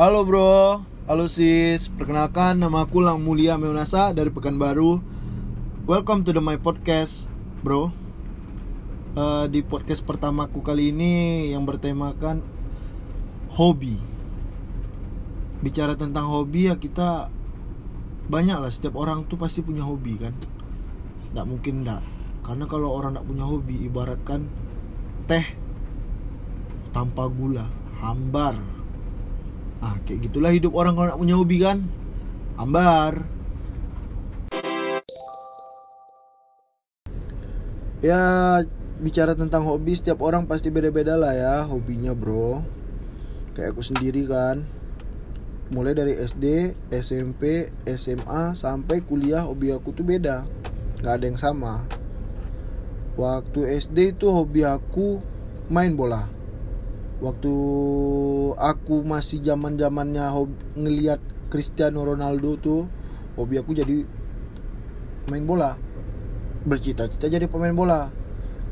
Halo bro, halo sis. Perkenalkan nama aku Lang Mulia Meunasa dari Pekanbaru. Welcome to the my podcast, bro. Eh, di podcast pertamaku kali ini yang bertemakan hobi. Bicara tentang hobi ya kita banyak lah setiap orang tuh pasti punya hobi kan. Nggak mungkin enggak. Karena kalau orang nggak punya hobi ibaratkan teh tanpa gula, hambar. Ah, kayak gitulah hidup orang kalau nggak punya hobi kan. Hambar. Ya, bicara tentang hobi setiap orang pasti beda-beda lah ya hobinya, Bro. Kayak aku sendiri kan. Mulai dari SD, SMP, SMA sampai kuliah hobi aku tuh beda. nggak ada yang sama. Waktu SD itu hobi aku main bola waktu aku masih zaman zamannya ngelihat Cristiano Ronaldo tuh hobi aku jadi main bola. Bercita-cita jadi pemain bola.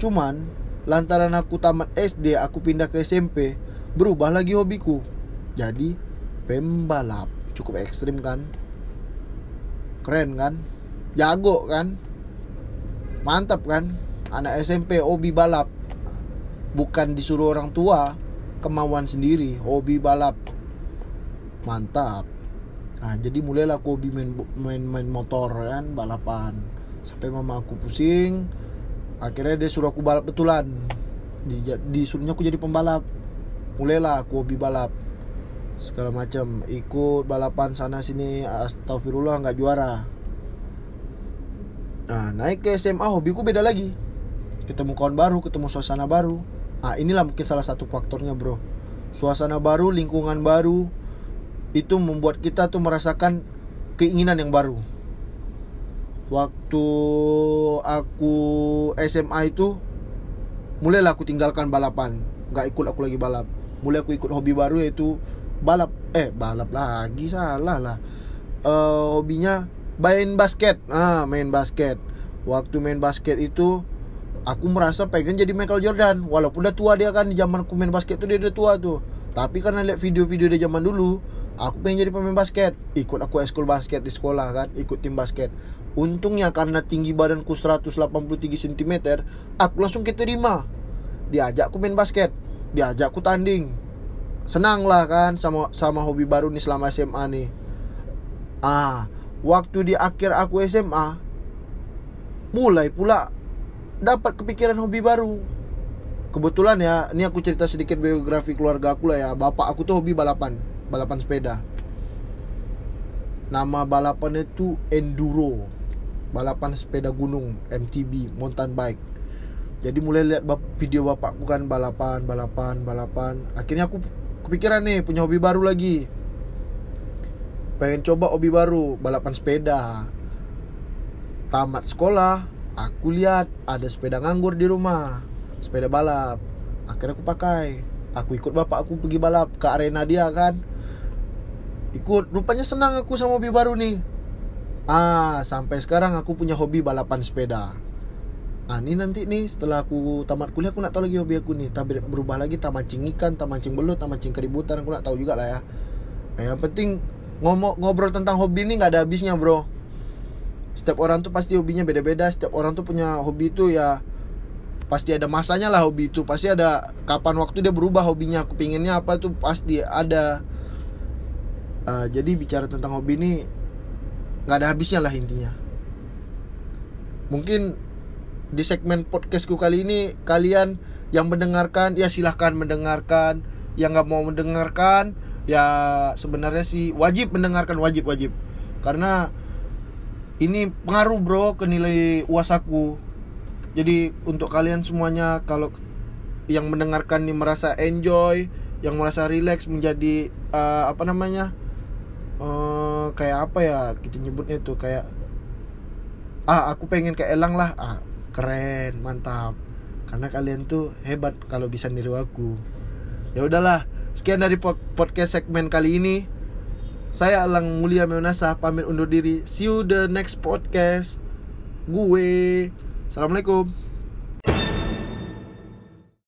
Cuman lantaran aku tamat SD aku pindah ke SMP berubah lagi hobiku. Jadi pembalap. Cukup ekstrim kan? Keren kan? Jago kan? Mantap kan? Anak SMP hobi balap. Bukan disuruh orang tua kemauan sendiri hobi balap. Mantap. Nah jadi mulailah aku hobi main main main motor kan balapan. Sampai mama aku pusing akhirnya dia suruh aku balap betulan. Di disuruhnya aku jadi pembalap. Mulailah aku hobi balap. Segala macam. Ikut balapan sana sini astagfirullah nggak juara. Nah naik ke SMA hobiku beda lagi. Ketemu kawan baru ketemu suasana baru Nah inilah mungkin salah satu faktornya bro. Suasana baru, lingkungan baru Itu membuat kita tuh merasakan keinginan yang baru. Waktu aku SMA itu Mulailah aku tinggalkan balapan. Gak ikut aku lagi balap. Mulai aku ikut hobi baru yaitu balap. Eh balap lagi salah lah. Uh, Hobinya main basket. Ah main basket. Waktu main basket itu aku merasa pengen jadi Michael Jordan. Walaupun udah tua dia kan di zaman aku main basket tuh dia udah tua tuh. Tapi karena lihat video-video dia zaman dulu aku pengen jadi pemain basket. Ikut aku eskul basket di sekolah kan ikut tim basket. Untungnya karena tinggi badanku 183 cm aku langsung keterima diajak aku main basket diajak aku tanding. Senang lah kan sama sama hobi baru nih selama SMA nih. Ah waktu di akhir aku SMA mulai pula dapat kepikiran hobi baru. Kebetulan ya ini aku cerita sedikit biografi keluarga aku lah ya. Bapak aku tuh hobi balapan balapan sepeda. Nama balapannya itu enduro balapan sepeda gunung MTB mountain bike. Jadi mulai lihat video bapakku kan balapan balapan balapan. Akhirnya aku kepikiran nih punya hobi baru lagi. Pengen coba hobi baru balapan sepeda. Tamat sekolah aku lihat ada sepeda nganggur di rumah. Sepeda balap. Akhirnya aku pakai. Aku ikut bapak aku pergi balap ke arena dia kan. Ikut. Rupanya senang aku sama hobi baru nih ah sampai sekarang aku punya hobi balapan sepeda. Ah ini nanti nih setelah aku tamat kuliah aku nak tahu lagi hobi aku nih tak berubah lagi tak mancing ikan tak mancing belut tak mancing keributan aku nak tahu juga lah ya. Nah, yang penting ngomong ngobrol tentang hobi ini nggak ada habisnya bro setiap orang tuh pasti hobinya beda-beda. Setiap orang tuh punya hobi itu ya pasti ada masanya lah hobi itu. Pasti ada kapan waktu dia berubah hobinya kepinginnya apa tuh pasti ada. Uh, jadi bicara tentang hobi ini nggak ada habisnya lah intinya. Mungkin di segmen podcastku kali ini kalian yang mendengarkan ya silahkan mendengarkan. Yang nggak mau mendengarkan ya sebenarnya sih wajib mendengarkan wajib wajib. Karena ini pengaruh bro ke nilai uas aku. Jadi untuk kalian semuanya kalau yang mendengarkan ini merasa enjoy yang merasa relax menjadi uh, apa namanya uh, kayak apa ya kita nyebutnya tuh kayak ah aku pengen kayak Elang lah. Ah keren mantap. Karena kalian tuh hebat kalau bisa niru aku. Ya udahlah sekian dari podcast segmen kali ini saya Alang Mulia Meunasa pamit undur diri. See you the next podcast. Gue. Assalamualaikum.